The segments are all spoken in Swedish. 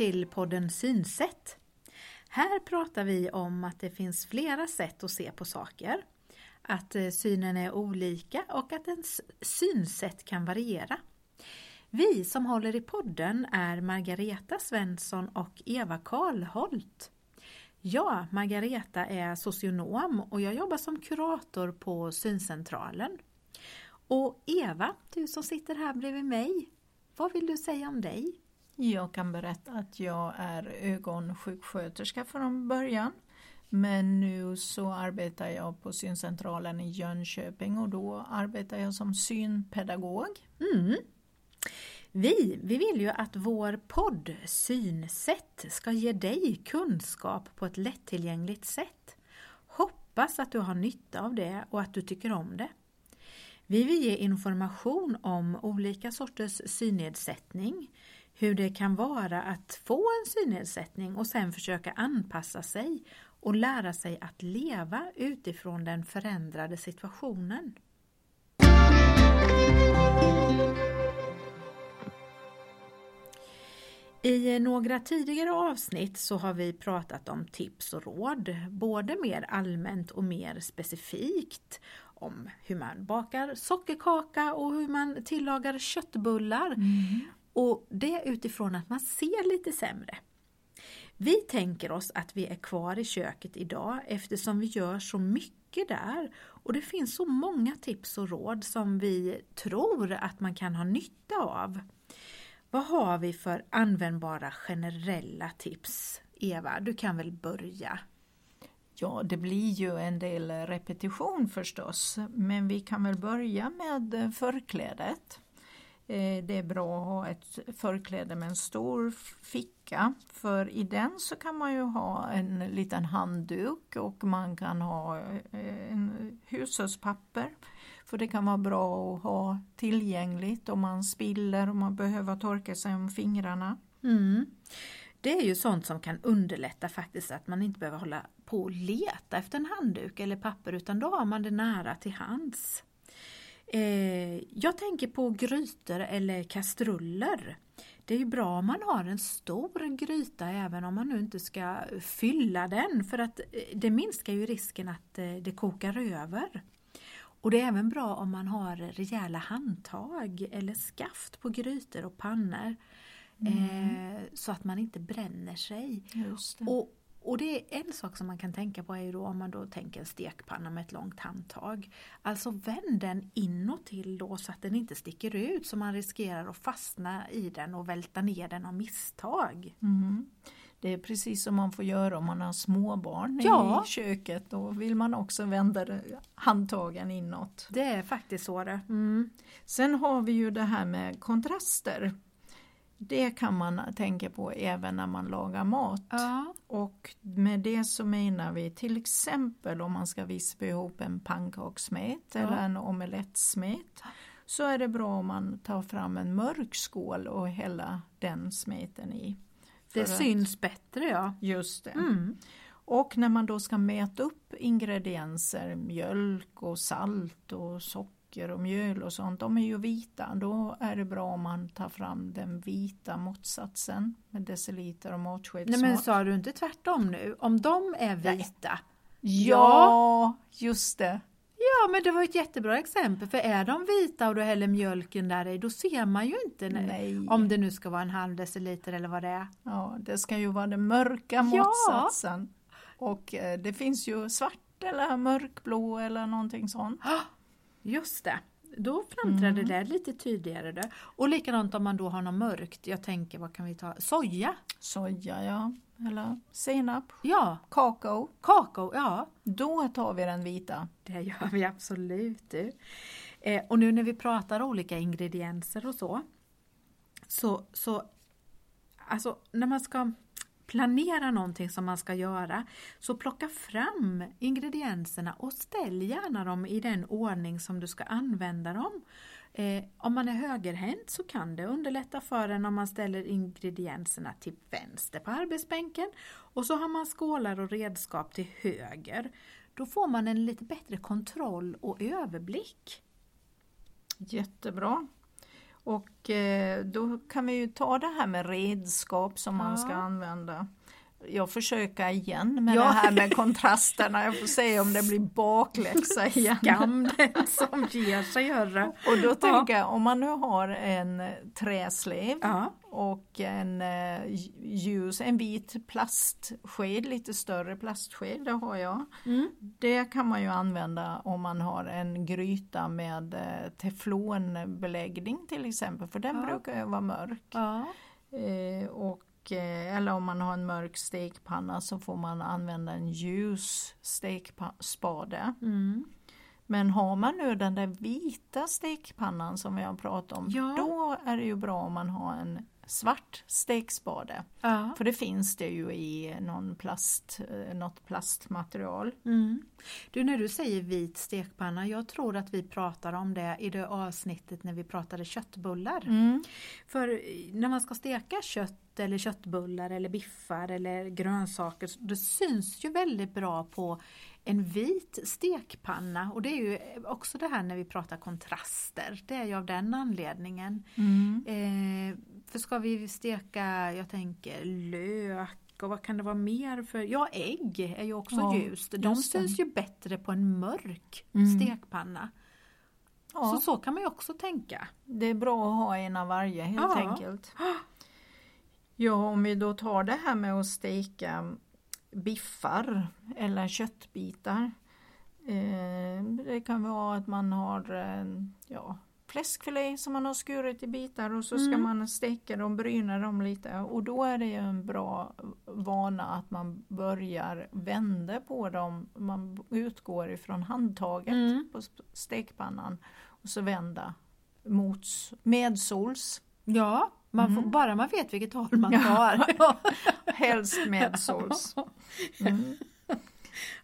Välkommen till podden Synsätt. Här pratar vi om att det finns flera sätt att se på saker, att eh, synen är olika och att ens synsätt kan variera. Vi som håller i podden är Margareta Svensson och Eva Karlholt. Jag, Margareta, är socionom och jag jobbar som kurator på Syncentralen. Och Eva, du som sitter här bredvid mig, vad vill du säga om dig? Jag kan berätta att jag är ögonsjuksköterska från början. Men nu så arbetar jag på syncentralen i Jönköping och då arbetar jag som synpedagog. Mm. Vi, vi vill ju att vår podd Synsätt ska ge dig kunskap på ett lättillgängligt sätt. Hoppas att du har nytta av det och att du tycker om det. Vi vill ge information om olika sorters synnedsättning, hur det kan vara att få en synnedsättning och sen försöka anpassa sig och lära sig att leva utifrån den förändrade situationen. I några tidigare avsnitt så har vi pratat om tips och råd, både mer allmänt och mer specifikt om hur man bakar sockerkaka och hur man tillagar köttbullar. Mm. Och det utifrån att man ser lite sämre. Vi tänker oss att vi är kvar i köket idag eftersom vi gör så mycket där och det finns så många tips och råd som vi tror att man kan ha nytta av. Vad har vi för användbara generella tips? Eva, du kan väl börja? Ja, det blir ju en del repetition förstås, men vi kan väl börja med förklädet. Eh, det är bra att ha ett förkläde med en stor ficka för i den så kan man ju ha en liten handduk och man kan ha eh, en hushållspapper. För det kan vara bra att ha tillgängligt om man spiller och man behöver torka sig om fingrarna. Mm. Det är ju sånt som kan underlätta faktiskt att man inte behöver hålla på och leta efter en handduk eller papper utan då har man det nära till hands. Eh, jag tänker på grytor eller kastruller. Det är ju bra om man har en stor gryta även om man nu inte ska fylla den för att eh, det minskar ju risken att eh, det kokar över. Och det är även bra om man har rejäla handtag eller skaft på grytor och pannor. Mm. Så att man inte bränner sig. Och, och det är en sak som man kan tänka på är ju då om man då tänker en stekpanna med ett långt handtag. Alltså vänd den inåt till då så att den inte sticker ut så man riskerar att fastna i den och välta ner den av misstag. Mm. Det är precis som man får göra om man har småbarn ja. i köket. Då vill man också vända handtagen inåt. Det är faktiskt så det. Mm. Sen har vi ju det här med kontraster. Det kan man tänka på även när man lagar mat. Ja. Och med det så menar vi till exempel om man ska vispa ihop en pannkakssmet ja. eller en omelettsmet så är det bra om man tar fram en mörk skål och häller den smeten i. Det syns att, bättre ja. Just det. Mm. Och när man då ska mäta upp ingredienser, mjölk och salt och socker socker och mjöl och sånt, de är ju vita. Då är det bra om man tar fram den vita måttsatsen med deciliter och måttskedsmått. Nej men sa du inte tvärtom nu? Om de är vita? Ja, just det. Ja men det var ett jättebra exempel för är de vita och du häller mjölken där i då ser man ju inte Nej. om det nu ska vara en halv deciliter eller vad det är. Ja det ska ju vara den mörka måttsatsen. Ja. Och eh, det finns ju svart eller mörkblå eller någonting sånt. Just det. Då framträder mm. det lite tydligare. Då. Och likadant om man då har något mörkt. Jag tänker, vad kan vi ta? Soja? Soja, ja. Eller senap? Ja. Kakao? Kakao, ja. Då tar vi den vita. Det gör vi absolut. Eh, och nu när vi pratar olika ingredienser och så. Så, så alltså när man ska planera någonting som man ska göra så plocka fram ingredienserna och ställ gärna dem i den ordning som du ska använda dem. Eh, om man är högerhänt så kan det underlätta för en om man ställer ingredienserna till vänster på arbetsbänken och så har man skålar och redskap till höger. Då får man en lite bättre kontroll och överblick. Jättebra. Och eh, då kan vi ju ta det här med redskap som man ska Ja. använda. Jag försöker igen med Ja. det här med kontrasterna. Jag får se om det blir bakläxa igen. Skam den som ger sig göra. Och då tänker jag, om man nu har en träslev Ja. och en eh, ljus, en vit plastsked, lite större plastsked, det har jag. Mm. Det kan man ju använda om man har en gryta med eh, teflonbeläggning till exempel, för den Ja. brukar ju vara mörk. Ja. Eh, och, eh, eller om man har en mörk stekpanna så får man använda en ljus stekspade. Mm. Men har man nu den där vita stekpannan som vi har pratat om, Ja. då är det ju bra om man har en svart stekspade. Ja. För det finns det ju i någon plast, eh, något plastmaterial. Mm. Du, när du säger vit stekpanna, jag tror att vi pratar om det i det avsnittet när vi pratade köttbullar. Mm. För eh, när man ska steka kött eller köttbullar eller biffar eller grönsaker, det syns ju väldigt bra på en vit stekpanna och det är ju också det här när vi pratar kontraster, det är ju av den anledningen. Mm. Eh, för ska vi steka, jag tänker lök och vad kan det vara mer för, ja ägg är ju också Ja, ljust. De syns ju bättre på en mörk Mm. stekpanna. Ja, Så så kan man ju också tänka. det är bra att ha en av varje helt Ja. enkelt. Ja, om vi då tar det här med att steka biffar eller köttbitar. Eh, det kan vara att man har eh, ja, fläskfilé som man har skurit i bitar och så ska Mm. man steka dem, bryna dem lite och då är det en bra vana att man börjar vända på dem. Man utgår ifrån handtaget Mm. på stekpannan och så vända mot medsols, Ja, man får, Mm. bara man vet vilket håll man tar. helst medsols. Mm.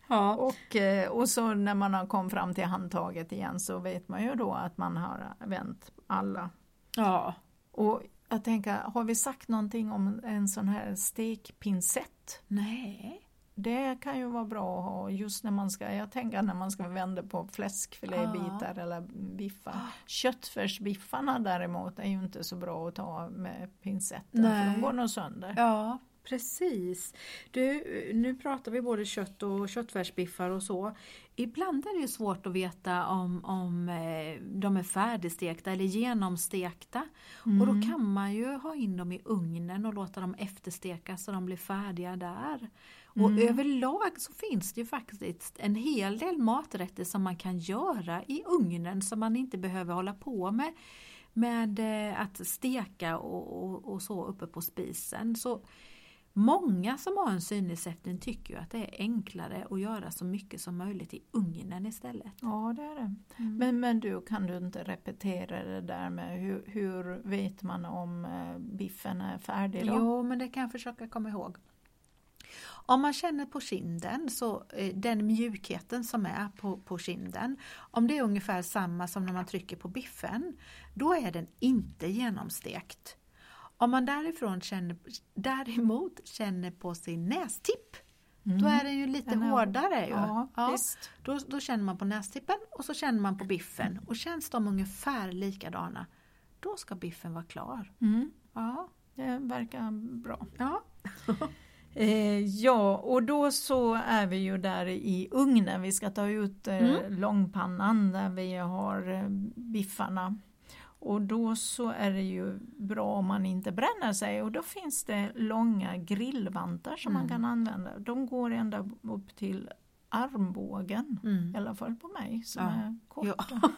ja. Och, eh, och så när man har kommit fram till handtaget igen så vet man ju då att man har vänt alla. ja. Och jag tänker, har vi sagt någonting om en sån här stekpinsett? Nej. Det kan ju vara bra att ha just när man ska, jag tänker när man ska vända på fläskfilébitar eller biffar. Köttfärsbiffarna däremot är ju inte så bra att ta med pincetten för Nej. de går nog sönder. Ja, precis. Du, nu pratar vi både kött och köttfärsbiffar och så. Ibland är det ju svårt att veta om, om eh, de är färdigstekta eller genomstekta. Och då Mm. kan man ju ha in dem i ugnen och låta dem efterstekas så de blir färdiga där. Och Mm. överlag så finns det ju faktiskt en hel del maträtter som man kan göra i ugnen som man inte behöver hålla på med med eh, att steka och, och, och så uppe på spisen. Så Många som har en synnedsättning tycker ju att det är enklare att göra så mycket som möjligt i ugnen istället. Ja, det är det. Mm. Men, men du, kan du inte repetera det där med hur, hur vet man om eh, biffen är färdig? Då? Jo, men det kan jag försöka komma ihåg. Om man känner på kinden, så eh, den mjukheten som är på, på kinden, om det är ungefär samma som när man trycker på biffen, då är den inte genomstekt. Om man därifrån känner, däremot känner på sin nästipp, då är den ju lite Den är- hårdare. Ju. Ja, Ja, då, då känner man på nästippen och så känner man på biffen och känns de ungefär likadana, då ska biffen vara klar. Mm, Ja, det verkar bra. ja. Eh, ja, och då så är vi ju där i ugnen. Vi ska ta ut eh, Mm. långpannan där vi har eh, biffarna. Och då så är det ju bra om man inte bränner sig och då finns det långa grillvantar som man Mm. kan använda. De går ända upp till armbågen, Mm. i alla fall på mig som Ja. är kort. Ja.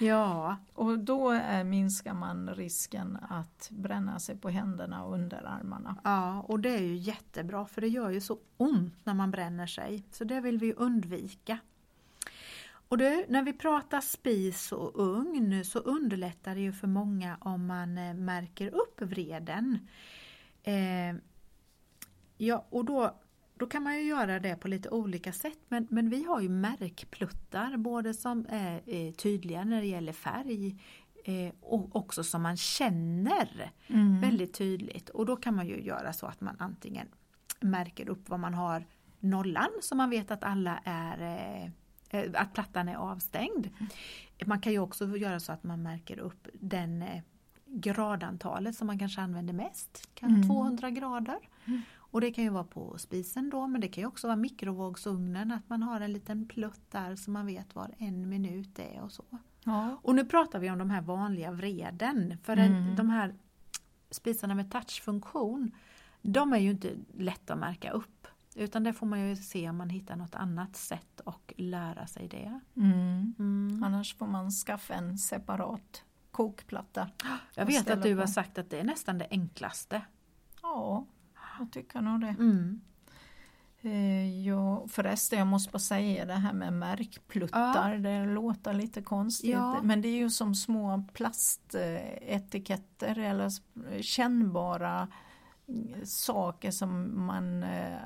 ja, Och då eh, minskar man risken att bränna sig på händerna och underarmarna. ja, och det är ju jättebra för det gör ju så ont när man bränner sig. Så det vill vi undvika. Och du, när vi pratar spis och ugn så underlättar det ju för många om man eh, märker upp vreden. Eh, ja, och då, då kan man ju göra det på lite olika sätt men, men vi har ju märkpluttar både som är eh, tydliga när det gäller färg eh, och också som man känner Mm. väldigt tydligt. Och då kan man ju göra så att man antingen märker upp var man har nollan så man vet att alla är eh, att plattan är avstängd. Man kan ju också göra så att man märker upp den gradantalet som man kanske använder mest, kan Mm. 200 grader. Mm. Och det kan ju vara på spisen då men det kan ju också vara mikrovågsugnen, att man har en liten plutt där så man vet var en minut är och så. Ja. Och nu pratar vi om de här vanliga vreden för Mm. de här spisarna med touchfunktion de är ju inte lätta att märka upp utan det får man ju se om man hittar något annat sätt och lära sig det. Mm. Mm. Annars får man skaffa en separat kokplatta. Jag vet att du på. har sagt att det är nästan det enklaste. Ja, jag tycker nog det. Mm. Eh, ja, förresten, jag måste bara säga det här med märkpluttar, det låter lite konstigt. Ja. Men det är ju som små plasetiketter eller kännbara mm, saker som man eh,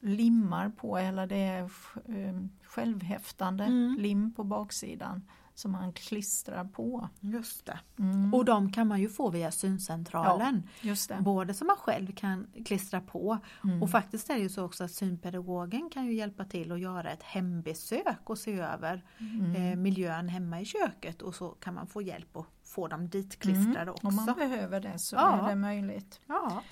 limmar på eller det är eh, självhäftande Mm. lim på baksidan som man klistrar på. Just det. Mm. Och de kan man ju få via syncentralen. Just det. Både som man själv kan klistra på Mm. och faktiskt är det ju så också att synpedagogen kan ju hjälpa till att göra ett hembesök och se över Mm. eh, miljön hemma i köket och så kan man få hjälp att få dem ditklistrade också. Om man behöver det så Ja. är det möjligt. Ja.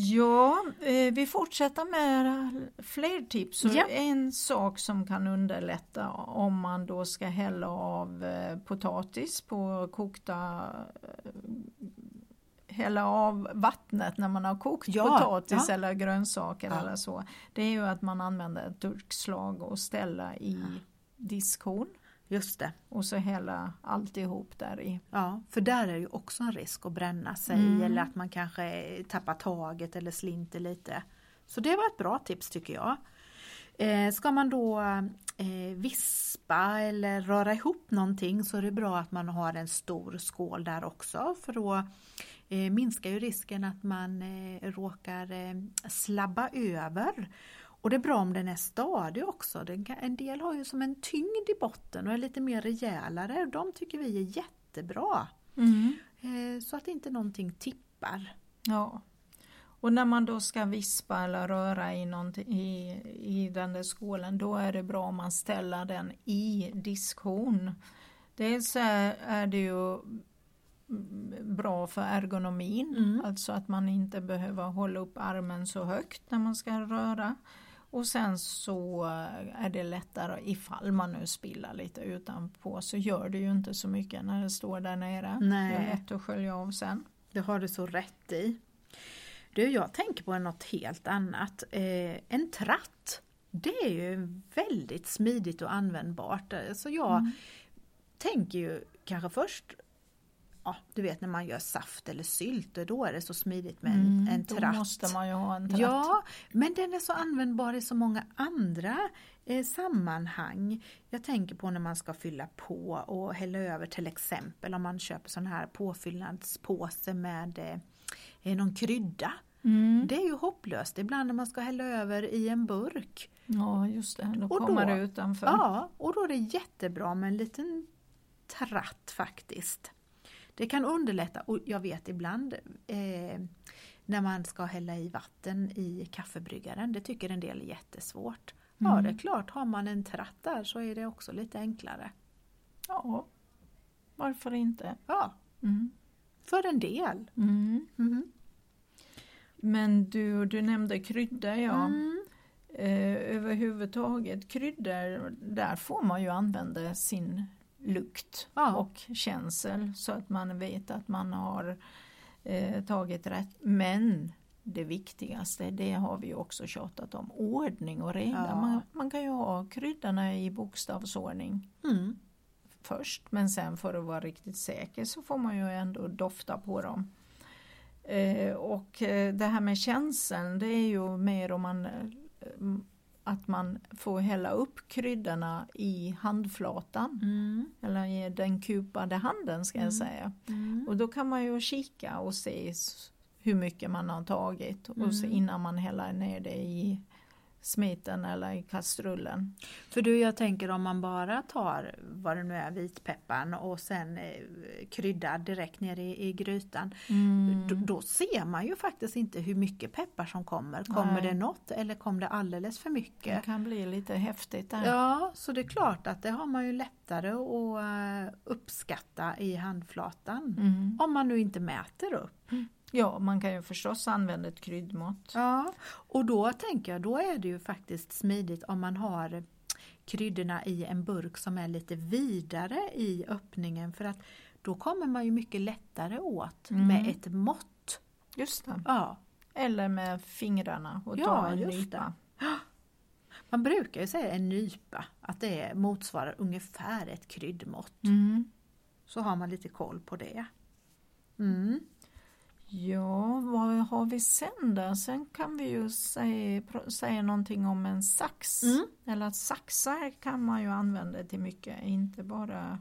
Ja, eh, vi fortsätter med fler tips. Ja. En sak som kan underlätta om man då ska hälla av eh, potatis på kokta eh, hälla av vattnet när man har kokt Ja, potatis ja. eller grönsaker eller så. Det är ju att man använder ett durkslag och ställa i diskhon Just det. och så hälla alltihop där i. Ja, för där är det ju också en risk att bränna sig Mm. eller att man kanske tappar taget eller slinter lite. Så det var ett bra tips tycker jag. Eh, ska man då eh, vispa eller röra ihop någonting så är det bra att man har en stor skål där också för då eh, minskar ju risken att man eh, råkar eh, slabba över. Och det är bra om den är stadig också. En del har ju som en tyngd i botten och är lite mer rejälare. De tycker vi är jättebra. Eh, så att inte någonting tippar. Ja. Och när man då ska vispa eller röra i, i, i den där skålen då är det bra om man ställer den i diskhon. Dels är, det ju mm, bra för ergonomin, Mm. alltså att man inte behöver hålla upp armen så högt när man ska röra. Och sen så eh, är det lättare ifall man nu spillar lite utanpå så gör det ju inte så mycket när det står där nere. Nej. Det är lätt att skölja av sen. Det har du så rätt i. Du, jag tänker på något helt annat. Eh, en tratt. Det är ju väldigt smidigt och användbart. Så jag Mm. tänker ju kanske först Ja, du vet när man gör saft eller sylt, då är det så smidigt med en, Mm, en Då tratt. måste man ju ha en tratt. Ja, men den är så användbar i så många andra eh, sammanhang. Jag tänker på när man ska fylla på och hälla över till exempel om man köper sån här påfyllnadspåse med eh, någon krydda. Mm. Det är ju hopplöst ibland när man ska hälla över i en burk. ja, just det. Då Och kommer då- det utanför. Ja, och då är det jättebra med en liten tratt faktiskt. Det kan underlätta och jag vet ibland eh, när man ska hälla i vatten i kaffebryggaren, det tycker en del är jättesvårt. Ja, Mm. det är klart, har man en tratt där så är det också lite enklare. Ja, varför inte? Ja, Mm. för en del. Mm. Mhm. Men du, du nämnde kryddor, ja. Mm. Eh, överhuvudtaget kryddor, där får man ju använda sin lukt Ja. och känsel så att man vet att man har eh, tagit rätt. Men det viktigaste, det har vi också tjatat om, ordning och reda. Ja. Man, man kan ju ha kryddorna i bokstavsordning Mm. först men sen för att vara riktigt säker så får man ju ändå dofta på dem. Eh, och eh, det här med känseln det är ju mer om man eh, att man får hälla upp kryddorna i handflatan Mm. eller i den kupade handen ska jag Mm. säga. Mm. Och då kan man ju kika och se hur mycket man har tagit och så Mm. innan man häller ner det i smeten eller i kastrullen. För du, jag tänker om man bara tar vad det nu är, vitpepparn och sen eh, kryddar direkt ner i, i grytan. Mm. Då, då ser man ju faktiskt inte hur mycket peppar som kommer. Kommer Nej. det något eller kom det alldeles för Det mycket? kan bli lite häftigt där. Ja, så det är klart att det har man ju lättare att eh, uppskatta i handflatan. Mm. Om man nu inte mäter upp. Ja, man kan ju förstås använda ett kryddmått. Ja, och då tänker jag, då är det ju faktiskt smidigt om man har kryddorna i en burk som är lite vidare i öppningen för att då kommer man ju mycket lättare åt Mm. med ett mått. Just det. Ja, Eller med fingrarna och Ja, ta en nypa. man brukar ju säga en nypa, att det motsvarar ungefär ett kryddmått. Mm. Så har man lite koll på det. Mm. Ja, vad har vi sen då? Sen kan vi ju säga, säga någonting om en sax. Mm. Eller att saxar kan man ju använda till mycket, inte bara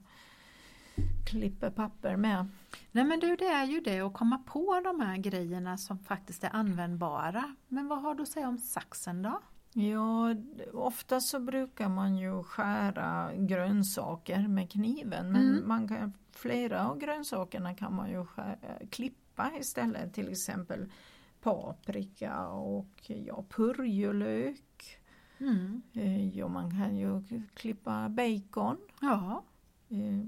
klippa papper med. Nej men du, det är ju det att komma på de här grejerna som faktiskt är användbara. Men vad har du att säga om saxen då? Ja, ofta så brukar man ju skära grönsaker med kniven men Mm. man kan, flera av grönsakerna kan man ju skära, klippa istället, till exempel paprika och ja, purjolök. Mm. Eh, Ja, man kan ju klippa bacon. Ja, Eh,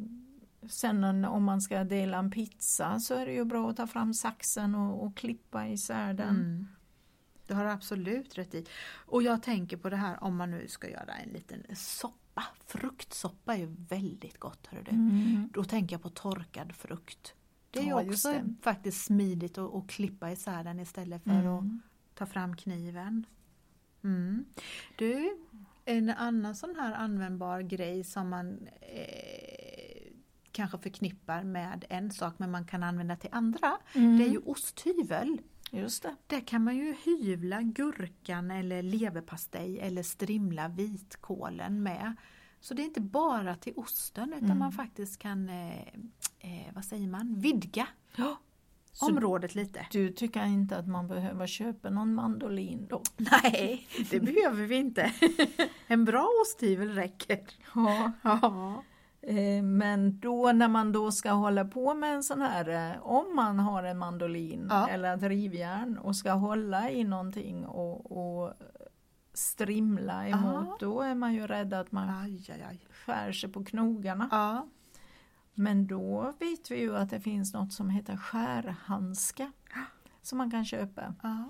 Sen en- om man ska dela en pizza så är det ju bra att ta fram saxen och, och klippa isär den. Mm. Du har absolut rätt i. Och jag tänker på det här om man nu ska göra en liten soppa. Fruktsoppa är ju väldigt gott. Hör du. Mm. Då tänker jag på torkad frukt. Det är Ja, ju just också faktiskt smidigt att, att klippa isär den istället för att Mm. ta fram kniven. Mm. Du, en annan sån här användbar grej som man eh, kanske förknippar med en sak men man kan använda till andra. Mm. Det är ju osthyvel. Just det. Där kan man ju hyvla gurkan eller leverpastej eller strimla vitkålen med. Så det är inte bara till osten utan Mm. man faktiskt kan, eh, eh, vad säger man, vidga Ja. Området lite. du tycker inte att man behöver köpa någon mandolin då? Nej, det behöver vi inte. en bra osthyvel räcker. Ja. Ja. Eh, Men då när man då ska hålla på med en sån här, eh, om man har en mandolin Ja. eller ett rivjärn och ska hålla i någonting och, och strimla emot, Ja. då är man ju rädd att man Aj, aj, aj. skär sig på knogarna. Ja. Men då vet vi ju att det finns något som heter skärhandska som man kan köpa. Ja.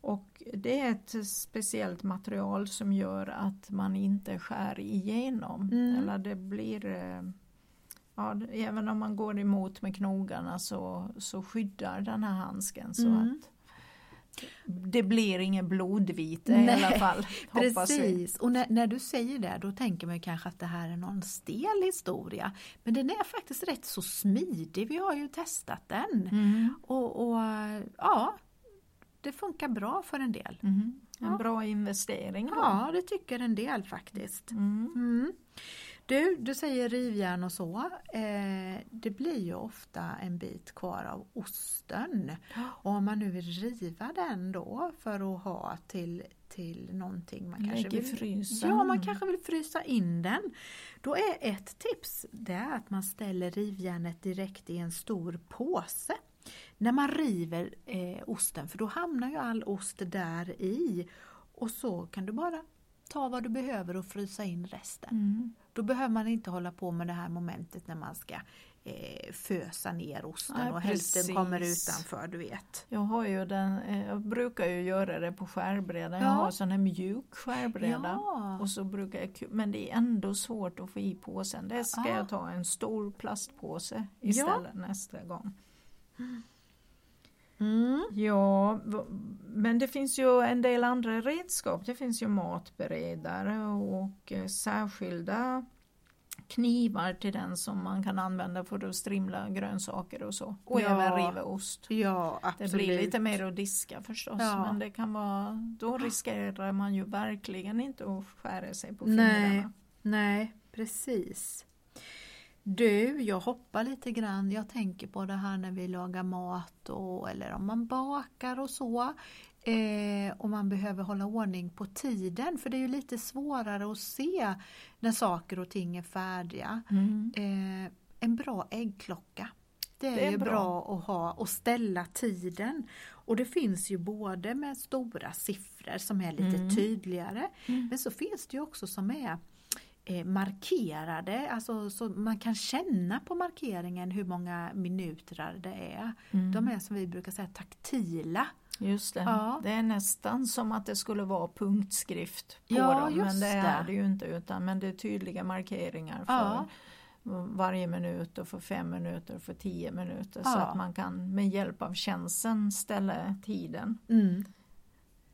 Och det är ett speciellt material som gör att man inte skär igenom. Mm. Eller det blir, eh, ja, även om man går emot med knogarna så, så skyddar den här handsken så Mm. att det blir ingen blodvite i alla fall. Hoppas vi. Precis, och när, när du säger det då tänker man kanske att det här är någon stel historia. Men den är faktiskt rätt så smidig, vi har ju testat den. Mm. Och, och ja, det funkar bra för en del. Mm. En Ja. bra investering då. Ja, det tycker en del faktiskt. Mm. Du, du säger rivjärn och så. Eh, det blir ju ofta en bit kvar av osten. Och om man nu vill riva den då för att ha till, till någonting man kanske vill frysen. Ja, man kanske vill frysa in den. Då är ett tips det är att man ställer rivjärnet direkt i en stor påse. När man river eh, osten, för då hamnar ju all ost där i. Och så kan du bara ta vad du behöver och frysa in resten. Mm. Då behöver man inte hålla på med det här momentet när man ska eh, fösa ner osten Nej, och hälften kommer utanför, du vet. Jag, har ju den, eh, jag brukar ju göra det på skärbrädan. Ja. Jag har sån här mjuk skärbräda. Ja. Och så brukar jag, men det är ändå svårt att få i påsen. Det ska Ah. jag ta en stor plastpåse istället nästa gång. Mm. Ja, v- men det finns ju en del andra redskap. Det finns ju matberedare och eh, särskilda knivar till den som man kan använda för att strimla grönsaker och så. Och Ja. även riva ost. Ja, Det absolut. blir lite mer att diska förstås, Ja. men det kan vara, då riskerar man ju verkligen inte att skära sig på Nej. fingrarna. Nej, precis. Du, jag hoppar lite grann. Jag tänker på det här när vi lagar mat och, eller om man bakar och så. Eh, och man behöver hålla ordning på tiden för det är ju lite svårare att se när saker och ting är färdiga. Mm. Eh, en bra äggklocka. Det är, Det är ju bra. bra. att ha och ställa tiden. Och det finns ju både med stora siffror som är lite Mm. tydligare Mm. men så finns det ju också som är markerade, alltså så man kan känna på markeringen hur många minuter det är. Mm. De är som vi brukar säga taktila. Just det. Ja. det är nästan som att det skulle vara punktskrift på Ja, dem, men det det. är det ju inte utan men det är tydliga markeringar för Ja. varje minut och för fem minuter och för tio minuter så att man kan med hjälp av tjänsten ställa tiden. Mm.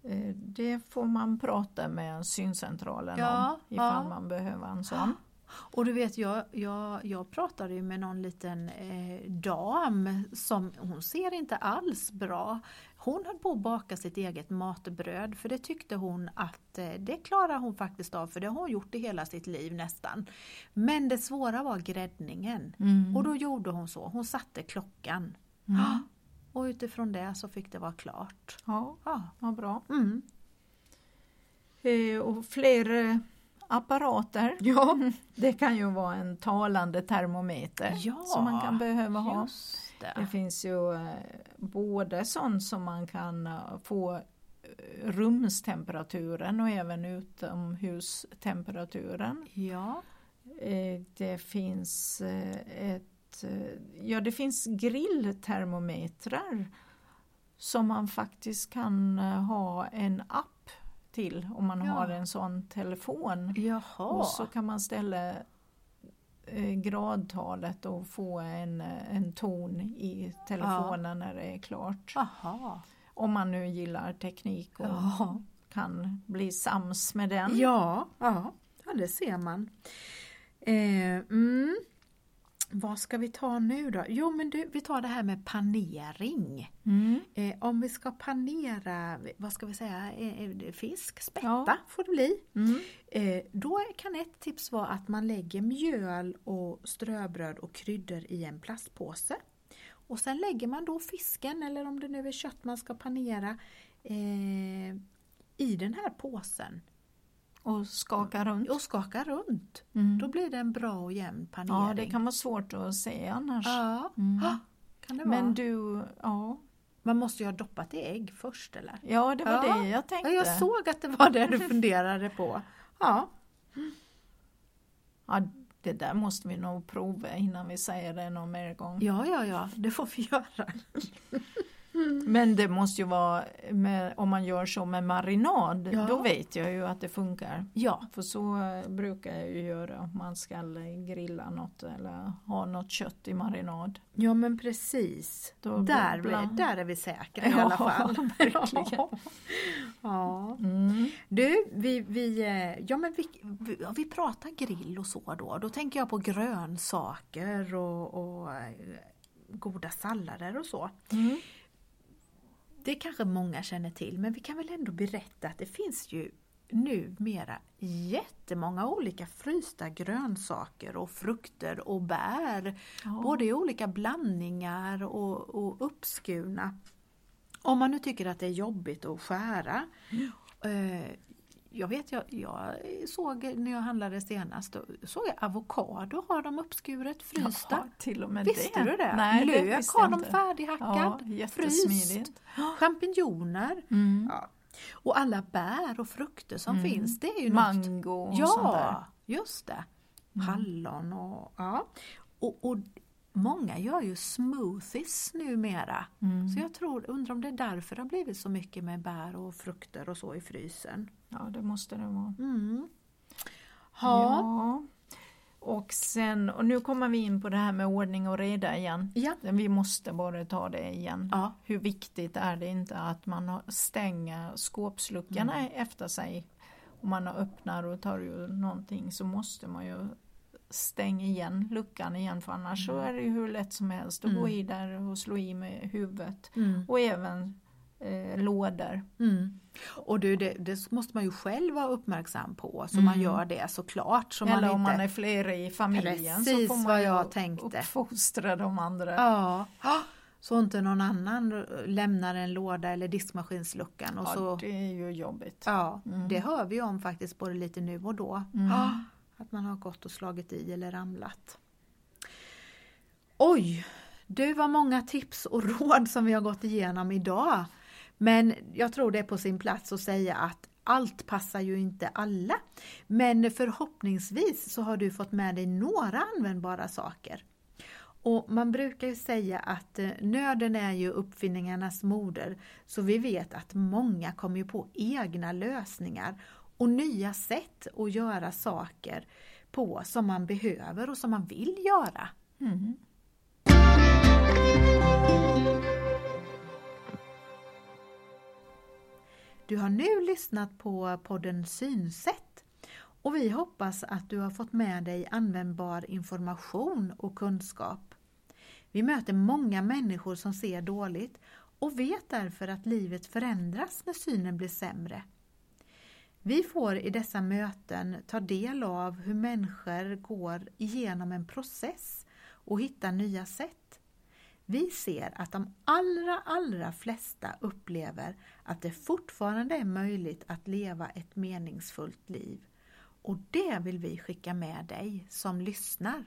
Eh, Det får man prata med syncentralen Ja, om ifall ja. man behöver en sån. Och du vet, jag, jag, jag pratade med någon liten eh, dam som hon ser inte alls bra. Hon höll på att baka sitt eget matbröd för det tyckte hon att eh, det klarar hon faktiskt av för det har hon gjort i hela sitt liv nästan. Men det svåra var gräddningen Mm. och då gjorde hon så, hon satte klockan. Mm. Och utifrån det så fick det vara klart. Ja, Ja. vad bra. Mm. Eh, Och fler eh, apparater. Ja. Det kan ju vara en talande termometer Ja, som man kan behöva ha. Det det. finns ju eh, både sånt som man kan eh, få rumstemperaturen och även utomhustemperaturen. Ja. Det finns ett, eh, ja det finns grilltermometrar som man faktiskt kan eh, ha en app till om man Ja. har en sån telefon. Jaha. Och så kan man ställa eh, gradtalet och få en, en ton i telefonen när det är klart. Aha. Om man nu gillar teknik och Ja. kan bli sams med den. Ja, ja, ja det ser man. Eh, mm. Vad ska vi ta nu då? Jo men du, vi tar det här med panering. Mm. Eh, om vi ska panera, vad ska vi säga, eh, eh, fisk, spätta Ja. får det bli. Mm. Eh, då kan ett tips vara att man lägger mjöl och ströbröd och kryddor i en plastpåse. Och sen lägger man då fisken, eller om det nu är kött man ska panera, eh, i den här påsen Och skaka runt. och skakar runt. Mm. Då blir det en bra och jämn panering. Ja, det kan vara svårt att se annars. Ja, Mm. ah, kan det vara. Men du, ja. Man måste ju ha doppat i ägg först eller? Ja, det var Ja. det jag Ja, tänkte. jag såg att det var det du funderade på. Ja, Ja, det där måste vi nog prova innan vi säger det någon mer gång. ja, ja, ja det får vi göra. Men det måste ju vara, med, om man gör så med marinad, Ja. då vet jag ju att det funkar. Ja, För så eh, brukar jag ju göra om man ska grilla något eller ha något kött i marinad. ja men precis. Då Där, bland- där är vi säkra i Ja, alla fall. verkligen. Ja. Mm. Du, vi, vi, eh, ja, men vi, vi, vi pratar grill och så då. Då tänker jag på grönsaker och, och eh, goda sallader och så. Mm. Det kanske många känner till men vi kan väl ändå berätta att det finns ju numera jättemånga olika frysta grönsaker och frukter och bär. Ja. Både i olika blandningar och, och uppskurna. Om man nu tycker att det är jobbigt att skära. Eh, jag vet, jag, jag såg när jag handlade senast, då såg jag avokado har de uppskuret, frysta. Jaha, till och med Visste det? du det? Nej, det Lök visste har de färdighackad, Ja, fryst, champinjoner. Mm. Ja. Och alla bär och frukter som Mm. finns, det är ju något Mango och sånt där. Ja, just det. Mm. Hallon och ja. Och, och många gör ju smoothies numera. Mm. Så jag tror, undrar om det är därför det har blivit så mycket med bär och frukter och så i frysen. Ja, det måste det vara. Mm. Ja. Ja. Och sen, och nu kommer vi in på det här med ordning och reda igen. Ja. Vi måste bara ta det igen. Ja. Hur viktigt är det inte att man stänger skåpsluckorna Mm. efter sig? Om man öppnar och tar ur någonting så måste man ju stänga igen luckan igen för annars så är det ju hur lätt som helst att Mm. gå i där och slå i med huvudet. Mm. Och även eh, lådor. Mm. Och du, det, det måste man ju själv vara uppmärksam på så Mm. man gör det såklart. Så Eller man om inte... man är flera i familjen Precis så får man jag tänkte. uppfostra de andra. Ja. Så inte någon annan lämnar en låda eller diskmaskinsluckan. Och ja, så, det är ju jobbigt. ja, Mm. det hör vi om faktiskt både lite nu och då. Mm. Ja, att man har gått och slagit i eller ramlat. Oj, Du var många tips och råd som vi har gått igenom idag. Men jag tror det är på sin plats att säga att allt passar ju inte alla. Men förhoppningsvis så har du fått med dig några användbara saker. Och man brukar ju säga att eh, nöden är ju uppfinningarnas moder, så vi vet att många kommer ju på egna lösningar och nya sätt att göra saker på som man behöver och som man vill göra. Mm. Du har nu lyssnat på podden Synsätt och vi hoppas att du har fått med dig användbar information och kunskap. Vi möter många människor som ser dåligt och vet därför att livet förändras när synen blir sämre. Vi får i dessa möten ta del av hur människor går igenom en process och hittar nya sätt. Vi ser att de allra, allra flesta upplever att det fortfarande är möjligt att leva ett meningsfullt liv. Och det vill vi skicka med dig som lyssnar.